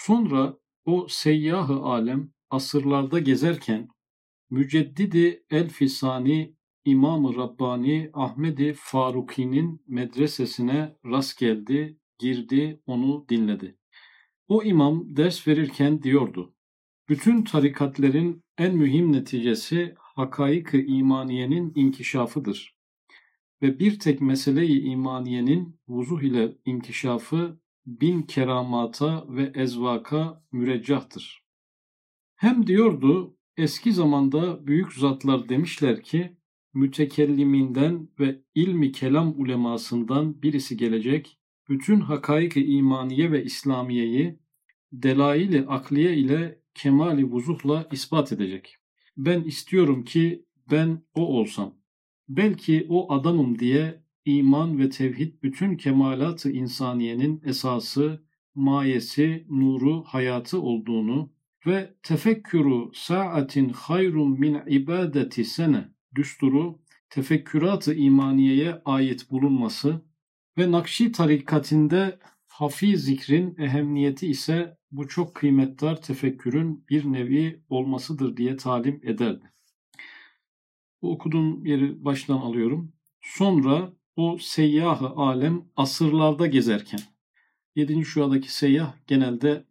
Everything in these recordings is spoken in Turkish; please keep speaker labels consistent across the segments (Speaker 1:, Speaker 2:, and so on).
Speaker 1: Sonra o seyyahı alem asırlarda gezerken Müceddidi Elfisani İmam-ı Rabbani Ahmedi Faruki'nin medresesine rast geldi, girdi, onu dinledi. O imam ders verirken diyordu. Bütün tarikatlerin en mühim neticesi hakaik-ı imaniyenin inkişafıdır. Ve bir tek mesele-i imaniyenin vuzuh ile inkişafı bin keramata ve ezvaka müreccahtır. Hem diyordu eski zamanda büyük zatlar demişler ki mütekelliminden ve ilmi kelam ulemasından birisi gelecek, bütün hakaik-i imaniye ve İslamiyeyi delail-i akliye ile kemali vuzuhla ispat edecek. Ben istiyorum ki ben o olsam. Belki o adamım diye iman ve tevhid bütün kemalat-ı insaniyenin esası, mayesi, nuru, hayatı olduğunu ve tefekkürü saatin hayrun min ibadeti sene düsturu tefekkürat-ı imaniyeye ait bulunması ve Nakşi tarikatinde hafi zikrin ehemmiyeti ise bu çok kıymetdar tefekkürün bir nevi olmasıdır diye talim ederdi. Bu okuduğum yeri baştan alıyorum. Sonra o seyyahı alem asırlarda gezerken, 7. şuadaki seyyah genelde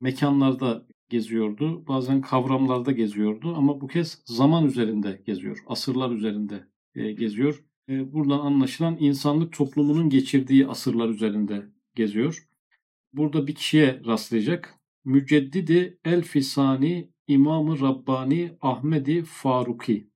Speaker 1: mekanlarda geziyordu. Bazen kavramlarda geziyordu ama bu kez zaman üzerinde geziyor. Asırlar üzerinde e, geziyor. E, buradan anlaşılan insanlık toplumunun geçirdiği asırlar üzerinde geziyor. Burada bir kişiye rastlayacak. Müceddidi El-Fisani İmam-ı Rabbani Ahmedi Faruki.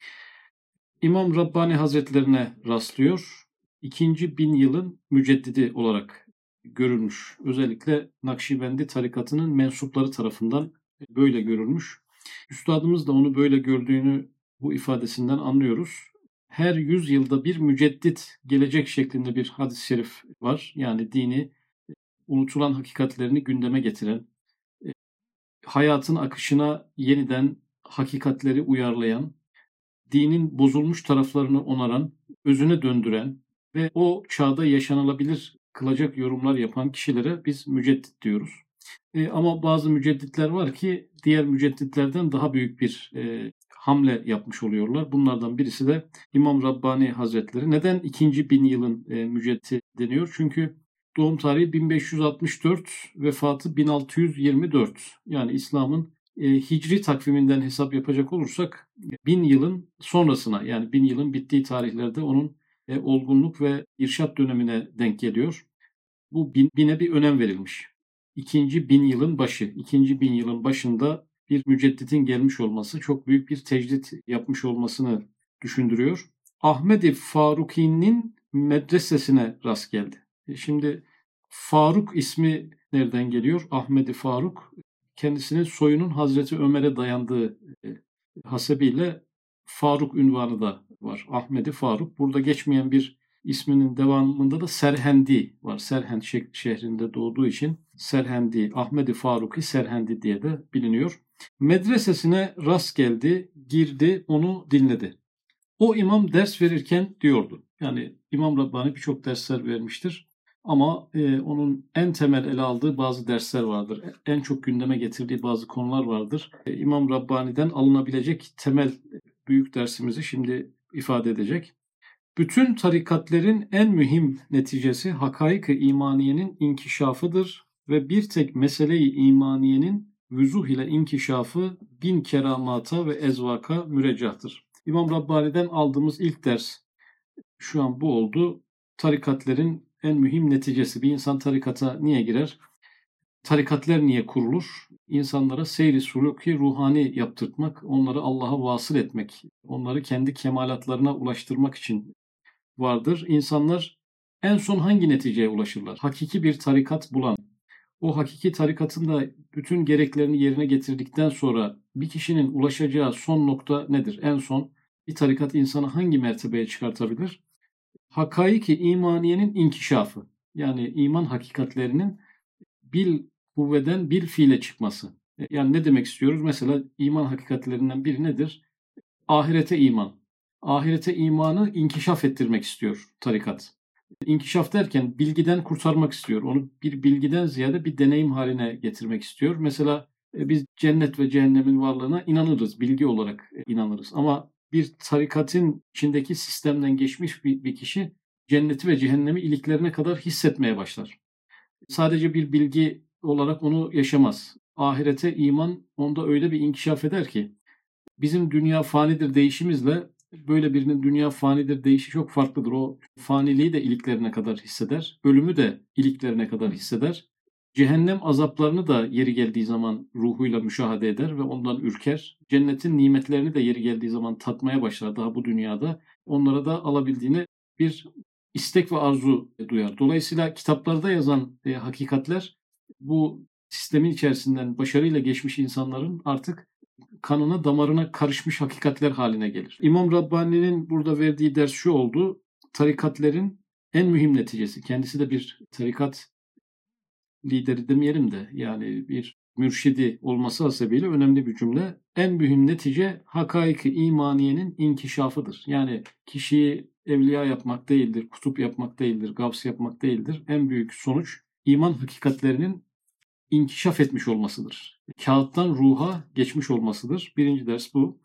Speaker 1: İmam Rabbani Hazretlerine rastlıyor. İkinci bin yılın müceddidi olarak görülmüş. Özellikle Nakşibendi tarikatının mensupları tarafından böyle görülmüş. Üstadımız da onu böyle gördüğünü bu ifadesinden anlıyoruz. Her yüz yılda bir müceddit gelecek şeklinde bir hadis-i şerif var. Yani dini unutulan hakikatlerini gündeme getiren, e, hayatın akışına yeniden hakikatleri uyarlayan, dinin bozulmuş taraflarını onaran, özüne döndüren ve o çağda yaşanılabilir kılacak yorumlar yapan kişilere biz müceddit diyoruz. E, ama bazı mücedditler var ki diğer mücedditlerden daha büyük bir e, hamle yapmış oluyorlar. Bunlardan birisi de İmam Rabbani Hazretleri. Neden ikinci bin yılın e, mücedditi deniyor? Çünkü doğum tarihi 1564, vefatı 1624. Yani İslam'ın e, hicri takviminden hesap yapacak olursak bin yılın sonrasına yani bin yılın bittiği tarihlerde onun e, olgunluk ve irşat dönemine denk geliyor. Bu bin, bine bir önem verilmiş ikinci bin yılın başı, ikinci bin yılın başında bir mücedditin gelmiş olması çok büyük bir tecdit yapmış olmasını düşündürüyor. Ahmedi Faruki'nin medresesine rast geldi. E, şimdi Faruk ismi nereden geliyor? Ahmedi Faruk kendisinin soyunun Hazreti Ömer'e dayandığı e, hasebiyle Faruk ünvanı da var. Ahmedi Faruk. Burada geçmeyen bir isminin devamında da Serhendi var. Serhend şehrinde doğduğu için Serhendi, Ahmedi Faruki Serhendi diye de biliniyor. Medresesine rast geldi, girdi, onu dinledi. O imam ders verirken diyordu. Yani İmam Rabbani birçok dersler vermiştir. Ama e, onun en temel ele aldığı bazı dersler vardır. En çok gündeme getirdiği bazı konular vardır. E, İmam Rabbani'den alınabilecek temel büyük dersimizi şimdi ifade edecek. Bütün tarikatlerin en mühim neticesi hakaik-ı imaniyenin inkişafıdır ve bir tek mesele-i imaniyenin vüzuh ile inkişafı bin keramata ve ezvaka müreccahtır. İmam Rabbani'den aldığımız ilk ders şu an bu oldu. Tarikatlerin en mühim neticesi. Bir insan tarikata niye girer? Tarikatler niye kurulur? İnsanlara seyri suluki ruhani yaptırtmak, onları Allah'a vasıl etmek, onları kendi kemalatlarına ulaştırmak için vardır. İnsanlar en son hangi neticeye ulaşırlar? Hakiki bir tarikat bulan, o hakiki tarikatın da bütün gereklerini yerine getirdikten sonra bir kişinin ulaşacağı son nokta nedir? En son bir tarikat insanı hangi mertebeye çıkartabilir? Hakaiki imaniyenin inkişafı. Yani iman hakikatlerinin bil kuvveden bil fiile çıkması. Yani ne demek istiyoruz? Mesela iman hakikatlerinden biri nedir? Ahirete iman ahirete imanı inkişaf ettirmek istiyor tarikat. İnkişaf derken bilgiden kurtarmak istiyor. Onu bir bilgiden ziyade bir deneyim haline getirmek istiyor. Mesela e, biz cennet ve cehennemin varlığına inanırız, bilgi olarak e, inanırız. Ama bir tarikatın içindeki sistemden geçmiş bir, bir kişi cenneti ve cehennemi iliklerine kadar hissetmeye başlar. Sadece bir bilgi olarak onu yaşamaz. Ahirete iman onda öyle bir inkişaf eder ki bizim dünya fanidir değişimizle böyle birinin dünya fanidir değişi çok farklıdır. O faniliği de iliklerine kadar hisseder. Ölümü de iliklerine kadar hisseder. Cehennem azaplarını da yeri geldiği zaman ruhuyla müşahede eder ve ondan ürker. Cennetin nimetlerini de yeri geldiği zaman tatmaya başlar daha bu dünyada. Onlara da alabildiğini bir istek ve arzu duyar. Dolayısıyla kitaplarda yazan e, hakikatler bu sistemin içerisinden başarıyla geçmiş insanların artık kanına damarına karışmış hakikatler haline gelir. İmam Rabbani'nin burada verdiği ders şu oldu. Tarikatlerin en mühim neticesi. Kendisi de bir tarikat lideri demeyelim de yani bir mürşidi olması hasebiyle önemli bir cümle. En mühim netice hakaiki imaniyenin inkişafıdır. Yani kişiyi evliya yapmak değildir, kutup yapmak değildir, gavs yapmak değildir. En büyük sonuç iman hakikatlerinin inkişaf etmiş olmasıdır. Kağıttan ruha geçmiş olmasıdır. Birinci ders bu.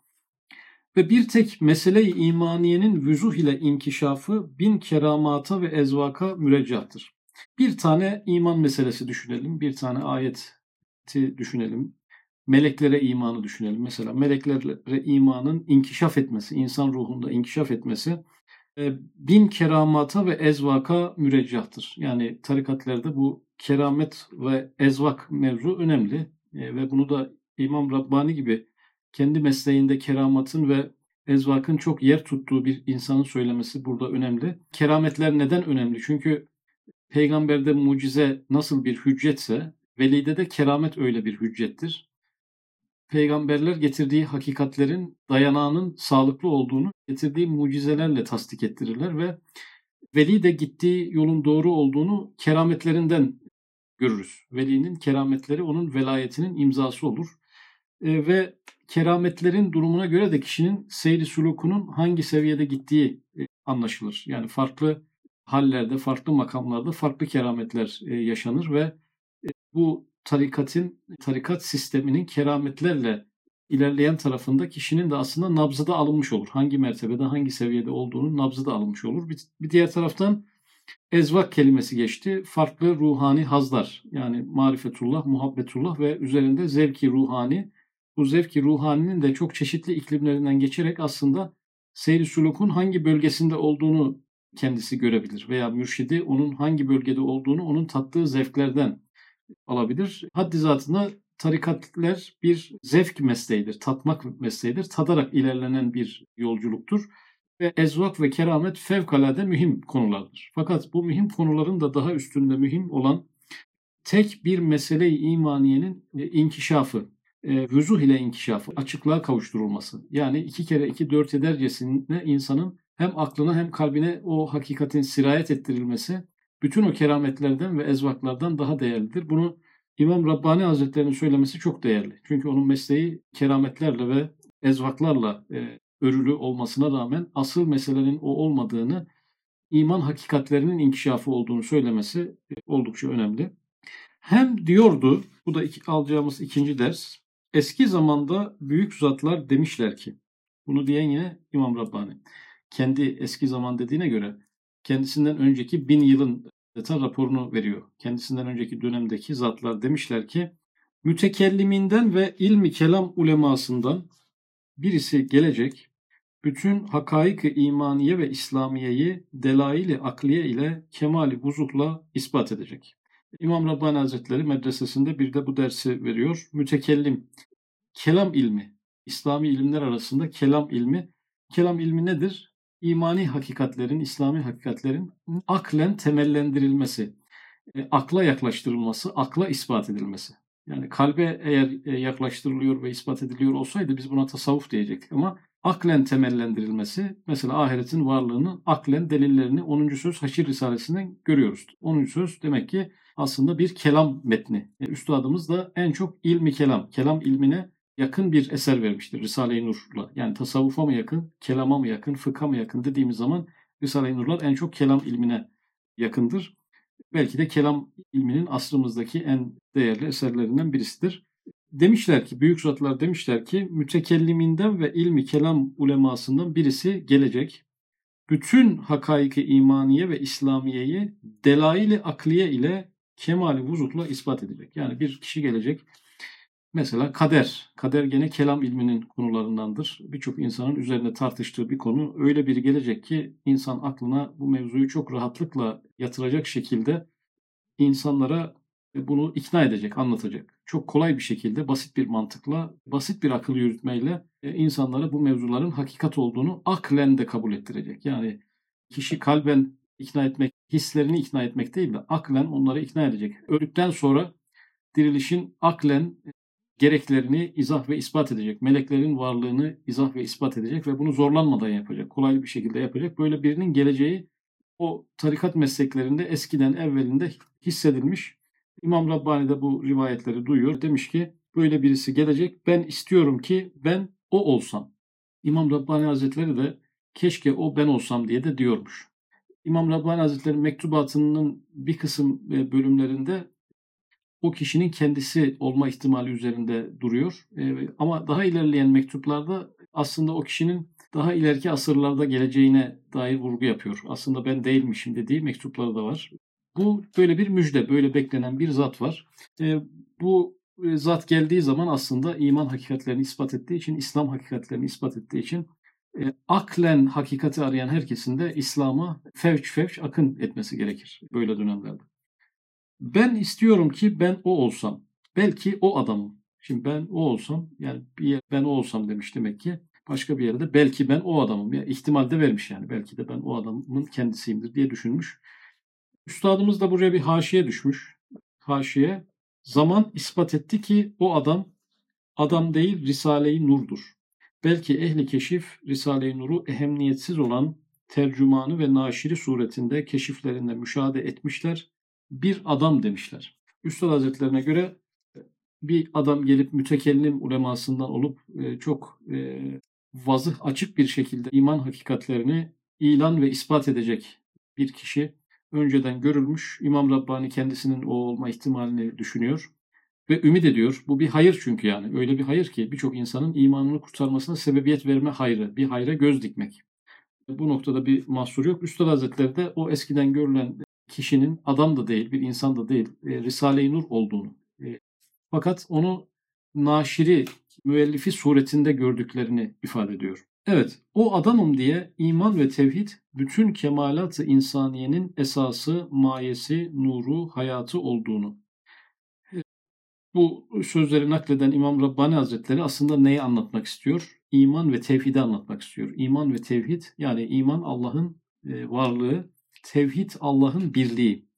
Speaker 1: Ve bir tek mesele-i imaniyenin vüzuh ile inkişafı bin keramata ve ezvaka müreccahtır. Bir tane iman meselesi düşünelim. Bir tane ayeti düşünelim. Meleklere imanı düşünelim. Mesela meleklere imanın inkişaf etmesi, insan ruhunda inkişaf etmesi bin keramata ve ezvaka müreccahtır. Yani tarikatlerde bu keramet ve ezvak mevzu önemli. E, ve bunu da İmam Rabbani gibi kendi mesleğinde keramatın ve ezvakın çok yer tuttuğu bir insanın söylemesi burada önemli. Kerametler neden önemli? Çünkü peygamberde mucize nasıl bir hüccetse velide de keramet öyle bir hüccettir. Peygamberler getirdiği hakikatlerin dayanağının sağlıklı olduğunu getirdiği mucizelerle tasdik ettirirler ve veli de gittiği yolun doğru olduğunu kerametlerinden görürüz. Velinin kerametleri onun velayetinin imzası olur. E, ve kerametlerin durumuna göre de kişinin seyri sulukunun hangi seviyede gittiği e, anlaşılır. Yani farklı hallerde, farklı makamlarda farklı kerametler e, yaşanır ve e, bu tarikatın, tarikat sisteminin kerametlerle ilerleyen tarafında kişinin de aslında nabzı da alınmış olur. Hangi mertebede, hangi seviyede olduğunun nabzı da alınmış olur. Bir, bir diğer taraftan ezvak kelimesi geçti. Farklı ruhani hazlar yani marifetullah, muhabbetullah ve üzerinde zevki ruhani. Bu zevki ruhaninin de çok çeşitli iklimlerinden geçerek aslında seyri sulukun hangi bölgesinde olduğunu kendisi görebilir veya mürşidi onun hangi bölgede olduğunu onun tattığı zevklerden alabilir. Haddi zatında tarikatler bir zevk mesleğidir, tatmak mesleğidir. Tadarak ilerlenen bir yolculuktur. Ve ezvak ve keramet fevkalade mühim konulardır. Fakat bu mühim konuların da daha üstünde mühim olan tek bir mesele-i imaniyenin e, inkişafı, e, vüzuh ile inkişafı, açıklığa kavuşturulması. Yani iki kere iki dört edercesine insanın hem aklına hem kalbine o hakikatin sirayet ettirilmesi bütün o kerametlerden ve ezvaklardan daha değerlidir. Bunu İmam Rabbani Hazretleri'nin söylemesi çok değerli. Çünkü onun mesleği kerametlerle ve ezvaklarla e, örülü olmasına rağmen asıl meselenin o olmadığını, iman hakikatlerinin inkişafı olduğunu söylemesi e, oldukça önemli. Hem diyordu, bu da iki, alacağımız ikinci ders, eski zamanda büyük zatlar demişler ki, bunu diyen yine İmam Rabbani. Kendi eski zaman dediğine göre kendisinden önceki bin yılın raporunu veriyor. Kendisinden önceki dönemdeki zatlar demişler ki mütekelliminden ve ilmi kelam ulemasından birisi gelecek bütün hakaik imaniye ve İslamiyeyi delaili akliye ile kemali vuzuhla ispat edecek. İmam Rabbani Hazretleri medresesinde bir de bu dersi veriyor. Mütekellim, kelam ilmi, İslami ilimler arasında kelam ilmi. Kelam ilmi nedir? İmani hakikatlerin, İslami hakikatlerin aklen temellendirilmesi, e, akla yaklaştırılması, akla ispat edilmesi. Yani kalbe eğer e, yaklaştırılıyor ve ispat ediliyor olsaydı biz buna tasavvuf diyecektik ama aklen temellendirilmesi mesela ahiretin varlığını aklen delillerini 10. söz Haşir Risalesi'nden görüyoruz. 10. söz demek ki aslında bir kelam metni. Yani üstadımız da en çok ilmi kelam, kelam ilmine yakın bir eser vermiştir Risale-i Nur'la. Yani tasavvufa mı yakın, kelama mı yakın, fıkha mı yakın dediğimiz zaman Risale-i Nurlar en çok kelam ilmine yakındır. Belki de kelam ilminin asrımızdaki en değerli eserlerinden birisidir. Demişler ki, büyük zatlar demişler ki mütekelliminden ve ilmi kelam ulemasından birisi gelecek. Bütün hakaiki imaniye ve İslamiyeyi delaili akliye ile kemali vücutla ispat edecek. Yani bir kişi gelecek, Mesela kader. Kader gene kelam ilminin konularındandır. Birçok insanın üzerine tartıştığı bir konu. Öyle biri gelecek ki insan aklına bu mevzuyu çok rahatlıkla yatıracak şekilde insanlara bunu ikna edecek, anlatacak. Çok kolay bir şekilde, basit bir mantıkla, basit bir akıl yürütmeyle e, insanlara bu mevzuların hakikat olduğunu aklen de kabul ettirecek. Yani kişi kalben ikna etmek, hislerini ikna etmek değil de aklen onları ikna edecek. Öldükten sonra dirilişin aklen gereklerini izah ve ispat edecek. Meleklerin varlığını izah ve ispat edecek ve bunu zorlanmadan yapacak. Kolay bir şekilde yapacak. Böyle birinin geleceği o tarikat mesleklerinde eskiden evvelinde hissedilmiş. İmam Rabbani de bu rivayetleri duyuyor. Demiş ki böyle birisi gelecek. Ben istiyorum ki ben o olsam. İmam Rabbani Hazretleri de keşke o ben olsam diye de diyormuş. İmam Rabbani Hazretleri mektubatının bir kısım e, bölümlerinde o kişinin kendisi olma ihtimali üzerinde duruyor. E, ama daha ilerleyen mektuplarda aslında o kişinin daha ileriki asırlarda geleceğine dair vurgu yapıyor. Aslında ben değilmişim dediği mektupları da var. Bu böyle bir müjde, böyle beklenen bir zat var. E, bu zat geldiği zaman aslında iman hakikatlerini ispat ettiği için, İslam hakikatlerini ispat ettiği için e, aklen hakikati arayan herkesin de İslam'a fevç fevç akın etmesi gerekir böyle dönemlerde. Ben istiyorum ki ben o olsam. Belki o adamım. Şimdi ben o olsam yani bir yer, ben o olsam demiş demek ki başka bir yerde belki ben o adamım. Yani ihtimal de vermiş yani. Belki de ben o adamın kendisiyimdir diye düşünmüş. Üstadımız da buraya bir haşiye düşmüş. Haşiye zaman ispat etti ki o adam adam değil Risale-i Nur'dur. Belki ehli keşif Risale-i Nur'u ehemmiyetsiz olan tercümanı ve naşiri suretinde keşiflerinde müşahede etmişler bir adam demişler. Üstad Hazretlerine göre bir adam gelip mütekellim ulemasından olup e, çok e, vazıh açık bir şekilde iman hakikatlerini ilan ve ispat edecek bir kişi önceden görülmüş. İmam Rabbani kendisinin o olma ihtimalini düşünüyor ve ümit ediyor. Bu bir hayır çünkü yani. Öyle bir hayır ki birçok insanın imanını kurtarmasına sebebiyet verme hayrı, bir hayra göz dikmek. Bu noktada bir mahsur yok. Üstad Hazretleri de o eskiden görülen kişinin adam da değil, bir insan da değil, e, Risale-i Nur olduğunu. E, fakat onu naşiri, müellifi suretinde gördüklerini ifade ediyor. Evet, o adamım diye iman ve tevhid bütün kemalat-ı insaniyenin esası, mayesi, nuru, hayatı olduğunu. Bu sözleri nakleden İmam Rabbani Hazretleri aslında neyi anlatmak istiyor? İman ve tevhidi anlatmak istiyor. İman ve tevhid yani iman Allah'ın e, varlığı, tevhid Allah'ın birliği.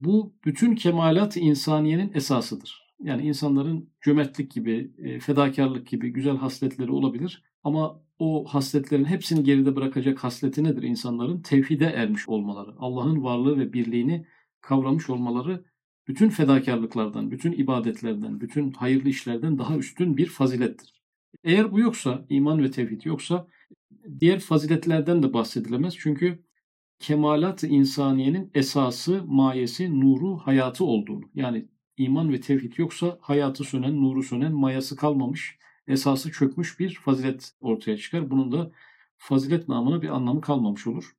Speaker 1: Bu bütün kemalat insaniyenin esasıdır. Yani insanların cömertlik gibi, e, fedakarlık gibi güzel hasletleri olabilir. Ama o hasletlerin hepsini geride bırakacak hasleti nedir insanların? Tevhide ermiş olmaları. Allah'ın varlığı ve birliğini kavramış olmaları bütün fedakarlıklardan, bütün ibadetlerden, bütün hayırlı işlerden daha üstün bir fazilettir. Eğer bu yoksa, iman ve tevhid yoksa diğer faziletlerden de bahsedilemez. Çünkü kemalat insaniyenin esası, mayesi, nuru, hayatı olduğunu. Yani iman ve tevhid yoksa hayatı sönen, nuru sönen, mayası kalmamış, esası çökmüş bir fazilet ortaya çıkar. Bunun da fazilet namına bir anlamı kalmamış olur.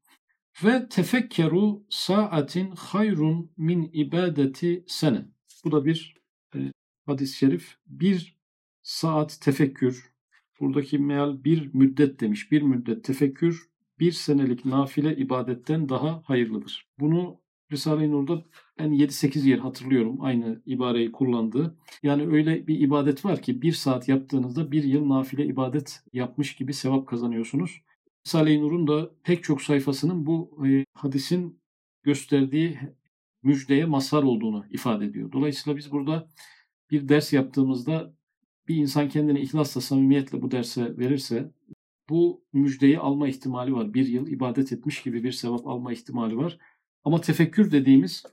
Speaker 1: Ve tefekkeru saatin hayrun min ibadeti sene. Bu da bir e, hadis-i şerif. Bir saat tefekkür. Buradaki meal bir müddet demiş. Bir müddet tefekkür bir senelik nafile ibadetten daha hayırlıdır. Bunu Risale-i Nur'da ben 7-8 yer hatırlıyorum aynı ibareyi kullandığı. Yani öyle bir ibadet var ki bir saat yaptığınızda bir yıl nafile ibadet yapmış gibi sevap kazanıyorsunuz. Risale-i Nur'un da pek çok sayfasının bu e, hadisin gösterdiği müjdeye mazhar olduğunu ifade ediyor. Dolayısıyla biz burada bir ders yaptığımızda bir insan kendini ihlasla, samimiyetle bu derse verirse bu müjdeyi alma ihtimali var. Bir yıl ibadet etmiş gibi bir sevap alma ihtimali var. Ama tefekkür dediğimiz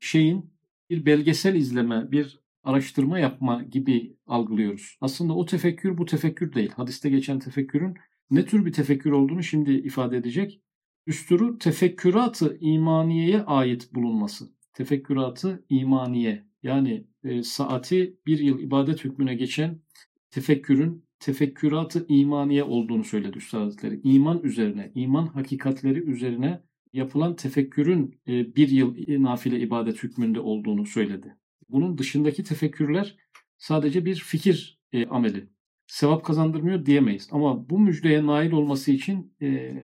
Speaker 1: şeyin bir belgesel izleme, bir araştırma yapma gibi algılıyoruz. Aslında o tefekkür bu tefekkür değil. Hadiste geçen tefekkürün ne tür bir tefekkür olduğunu şimdi ifade edecek. Düsturu tefekküratı imaniyeye ait bulunması. Tefekküratı imaniye yani e, saati bir yıl ibadet hükmüne geçen tefekkürün tefekküratı imaniye olduğunu söyledi Üstad Hazretleri. İman üzerine, iman hakikatleri üzerine yapılan tefekkürün e, bir yıl nafile ibadet hükmünde olduğunu söyledi. Bunun dışındaki tefekkürler sadece bir fikir e, ameli. Sevap kazandırmıyor diyemeyiz. Ama bu müjdeye nail olması için e,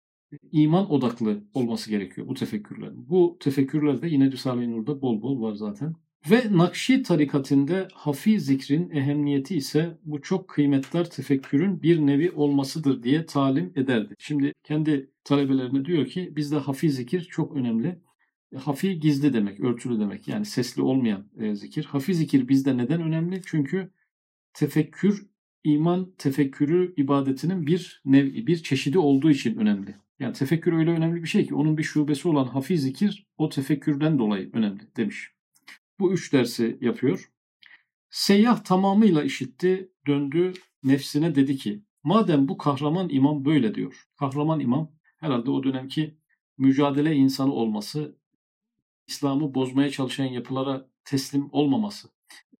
Speaker 1: iman odaklı olması gerekiyor bu tefekkürlerin. Bu tefekkürler de yine Risale-i Nur'da bol bol var zaten. Ve Nakşi tarikatinde hafi zikrin ehemmiyeti ise bu çok kıymetler tefekkürün bir nevi olmasıdır diye talim ederdi. Şimdi kendi talebelerine diyor ki bizde hafi zikir çok önemli. E, hafi gizli demek, örtülü demek. Yani sesli olmayan e, zikir. Hafi zikir bizde neden önemli? Çünkü tefekkür iman tefekkürü ibadetinin bir nevi, bir çeşidi olduğu için önemli. Yani tefekkür öyle önemli bir şey ki onun bir şubesi olan hafi zikir o tefekkürden dolayı önemli demiş. Bu üç dersi yapıyor. Seyyah tamamıyla işitti, döndü nefsine dedi ki madem bu kahraman imam böyle diyor. Kahraman imam herhalde o dönemki mücadele insanı olması, İslam'ı bozmaya çalışan yapılara teslim olmaması,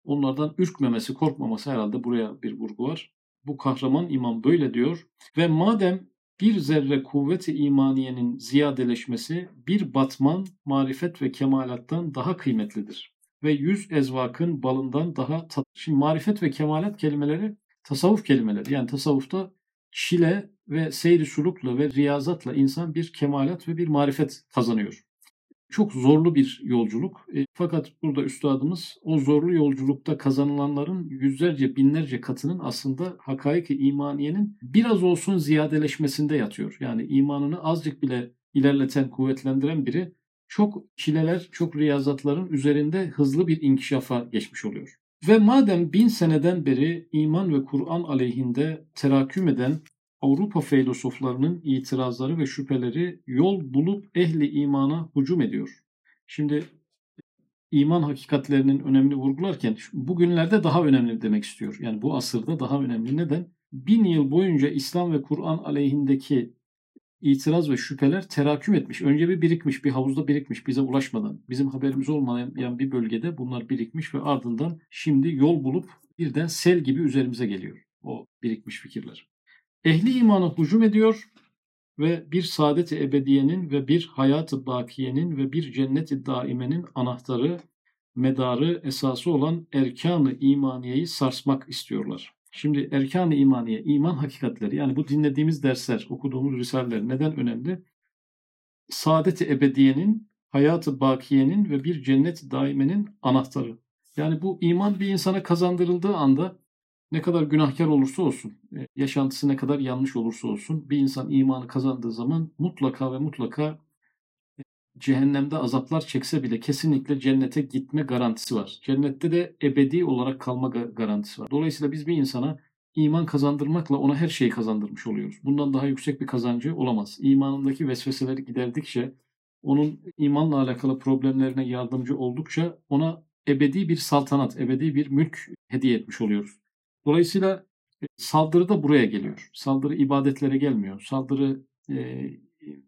Speaker 1: onlardan ürkmemesi, korkmaması herhalde buraya bir vurgu var. Bu kahraman imam böyle diyor ve madem bir zerre kuvveti imaniyenin ziyadeleşmesi bir batman marifet ve kemalattan daha kıymetlidir. Ve yüz ezvakın balından daha tat... Şimdi marifet ve kemalat kelimeleri tasavvuf kelimeleri. Yani tasavvufta çile ve seyri sulukla ve riyazatla insan bir kemalat ve bir marifet kazanıyor. Çok zorlu bir yolculuk. E, fakat burada üstadımız o zorlu yolculukta kazanılanların yüzlerce binlerce katının aslında hakaiki imaniyenin biraz olsun ziyadeleşmesinde yatıyor. Yani imanını azıcık bile ilerleten, kuvvetlendiren biri çok çileler, çok riyazatların üzerinde hızlı bir inkişafa geçmiş oluyor. Ve madem bin seneden beri iman ve Kur'an aleyhinde teraküm eden Avrupa filozoflarının itirazları ve şüpheleri yol bulup ehli imana hücum ediyor. Şimdi iman hakikatlerinin önemini vurgularken bugünlerde daha önemli demek istiyor. Yani bu asırda daha önemli. Neden? Bin yıl boyunca İslam ve Kur'an aleyhindeki itiraz ve şüpheler teraküm etmiş. Önce bir birikmiş, bir havuzda birikmiş bize ulaşmadan. Bizim haberimiz olmayan bir bölgede bunlar birikmiş ve ardından şimdi yol bulup birden sel gibi üzerimize geliyor o birikmiş fikirler. Ehli imana hücum ediyor ve bir saadet-i ebediyenin ve bir hayat-ı bakiyenin ve bir cennet-i daimenin anahtarı, medarı, esası olan erkan-ı imaniyeyi sarsmak istiyorlar. Şimdi erkan-ı imaniye, iman hakikatleri yani bu dinlediğimiz dersler, okuduğumuz risaleler neden önemli? Saadet-i ebediyenin, hayat-ı bakiyenin ve bir cennet-i daimenin anahtarı. Yani bu iman bir insana kazandırıldığı anda ne kadar günahkar olursa olsun, e, yaşantısı ne kadar yanlış olursa olsun bir insan imanı kazandığı zaman mutlaka ve mutlaka cehennemde azaplar çekse bile kesinlikle cennete gitme garantisi var. Cennette de ebedi olarak kalma garantisi var. Dolayısıyla biz bir insana iman kazandırmakla ona her şeyi kazandırmış oluyoruz. Bundan daha yüksek bir kazancı olamaz. İmanındaki vesveseleri giderdikçe, onun imanla alakalı problemlerine yardımcı oldukça ona ebedi bir saltanat, ebedi bir mülk hediye etmiş oluyoruz. Dolayısıyla saldırı da buraya geliyor. Saldırı ibadetlere gelmiyor. Saldırı e,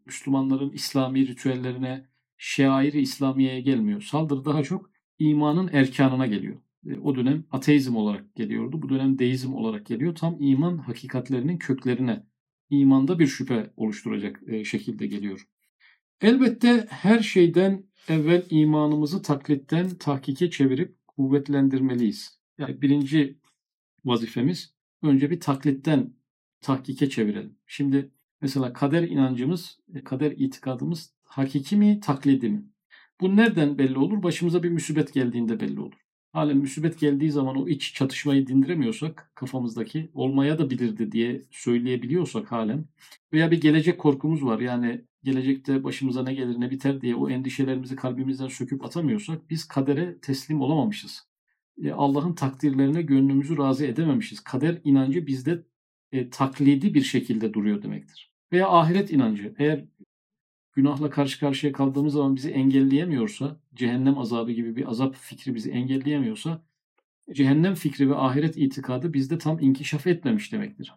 Speaker 1: Müslümanların İslami ritüellerine, şairi İslamiye'ye gelmiyor. Saldırı daha çok imanın erkanına geliyor. E, o dönem ateizm olarak geliyordu. Bu dönem deizm olarak geliyor. Tam iman hakikatlerinin köklerine, imanda bir şüphe oluşturacak e, şekilde geliyor. Elbette her şeyden evvel imanımızı taklitten tahkike çevirip kuvvetlendirmeliyiz. Yani birinci vazifemiz önce bir taklitten tahkike çevirelim. Şimdi mesela kader inancımız, e, kader itikadımız hakiki mi, taklidi mi? Bu nereden belli olur? Başımıza bir müsibet geldiğinde belli olur. Halen müsibet geldiği zaman o iç çatışmayı dindiremiyorsak kafamızdaki olmaya da bilirdi diye söyleyebiliyorsak halen veya bir gelecek korkumuz var yani gelecekte başımıza ne gelir ne biter diye o endişelerimizi kalbimizden söküp atamıyorsak biz kadere teslim olamamışız. E, Allah'ın takdirlerine gönlümüzü razı edememişiz. Kader inancı bizde e, taklidi bir şekilde duruyor demektir. Veya ahiret inancı. Eğer günahla karşı karşıya kaldığımız zaman bizi engelleyemiyorsa, cehennem azabı gibi bir azap fikri bizi engelleyemiyorsa, cehennem fikri ve ahiret itikadı bizde tam inkişaf etmemiş demektir.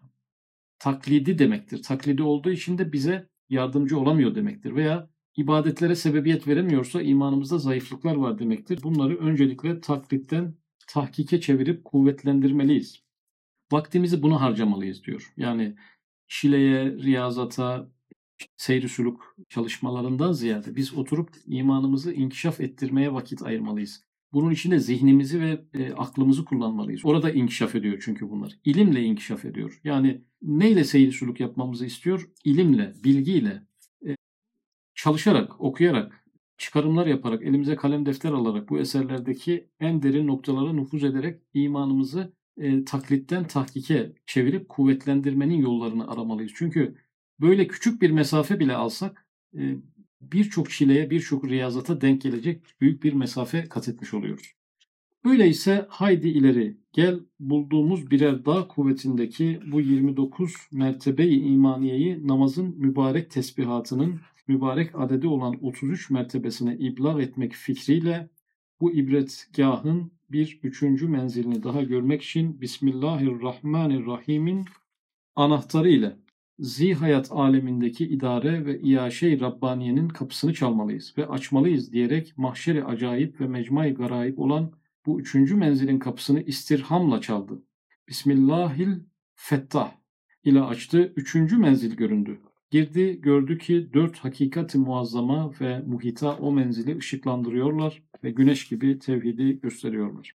Speaker 1: Taklidi demektir. Taklidi olduğu için de bize yardımcı olamıyor demektir. Veya ibadetlere sebebiyet veremiyorsa imanımızda zayıflıklar var demektir. Bunları öncelikle taklitten tahkike çevirip kuvvetlendirmeliyiz. Vaktimizi buna harcamalıyız diyor. Yani şileye, riyazata, seyri suluk çalışmalarından ziyade biz oturup imanımızı inkişaf ettirmeye vakit ayırmalıyız. Bunun için de zihnimizi ve e, aklımızı kullanmalıyız. Orada inkişaf ediyor çünkü bunlar. İlimle inkişaf ediyor. Yani neyle seyir suluk yapmamızı istiyor? İlimle, bilgiyle, e, çalışarak, okuyarak, çıkarımlar yaparak, elimize kalem defter alarak bu eserlerdeki en derin noktalara nüfuz ederek imanımızı e, taklitten tahkike çevirip kuvvetlendirmenin yollarını aramalıyız. Çünkü böyle küçük bir mesafe bile alsak e, birçok çileye, birçok riyazata denk gelecek büyük bir mesafe kat etmiş oluyoruz. Öyleyse haydi ileri gel bulduğumuz birer dağ kuvvetindeki bu 29 mertebeyi imaniyeyi namazın mübarek tesbihatının mübarek adedi olan 33 mertebesine iblag etmek fikriyle bu ibretgahın bir üçüncü menzilini daha görmek için Bismillahirrahmanirrahim'in anahtarı ile zihayat alemindeki idare ve iaşe-i Rabbaniye'nin kapısını çalmalıyız ve açmalıyız diyerek mahşeri acayip ve mecmai garayip olan bu üçüncü menzilin kapısını istirhamla çaldı. Bismillahil fettah ile açtı. Üçüncü menzil göründü. Girdi gördü ki dört hakikati muazzama ve muhita o menzili ışıklandırıyorlar ve güneş gibi tevhidi gösteriyorlar.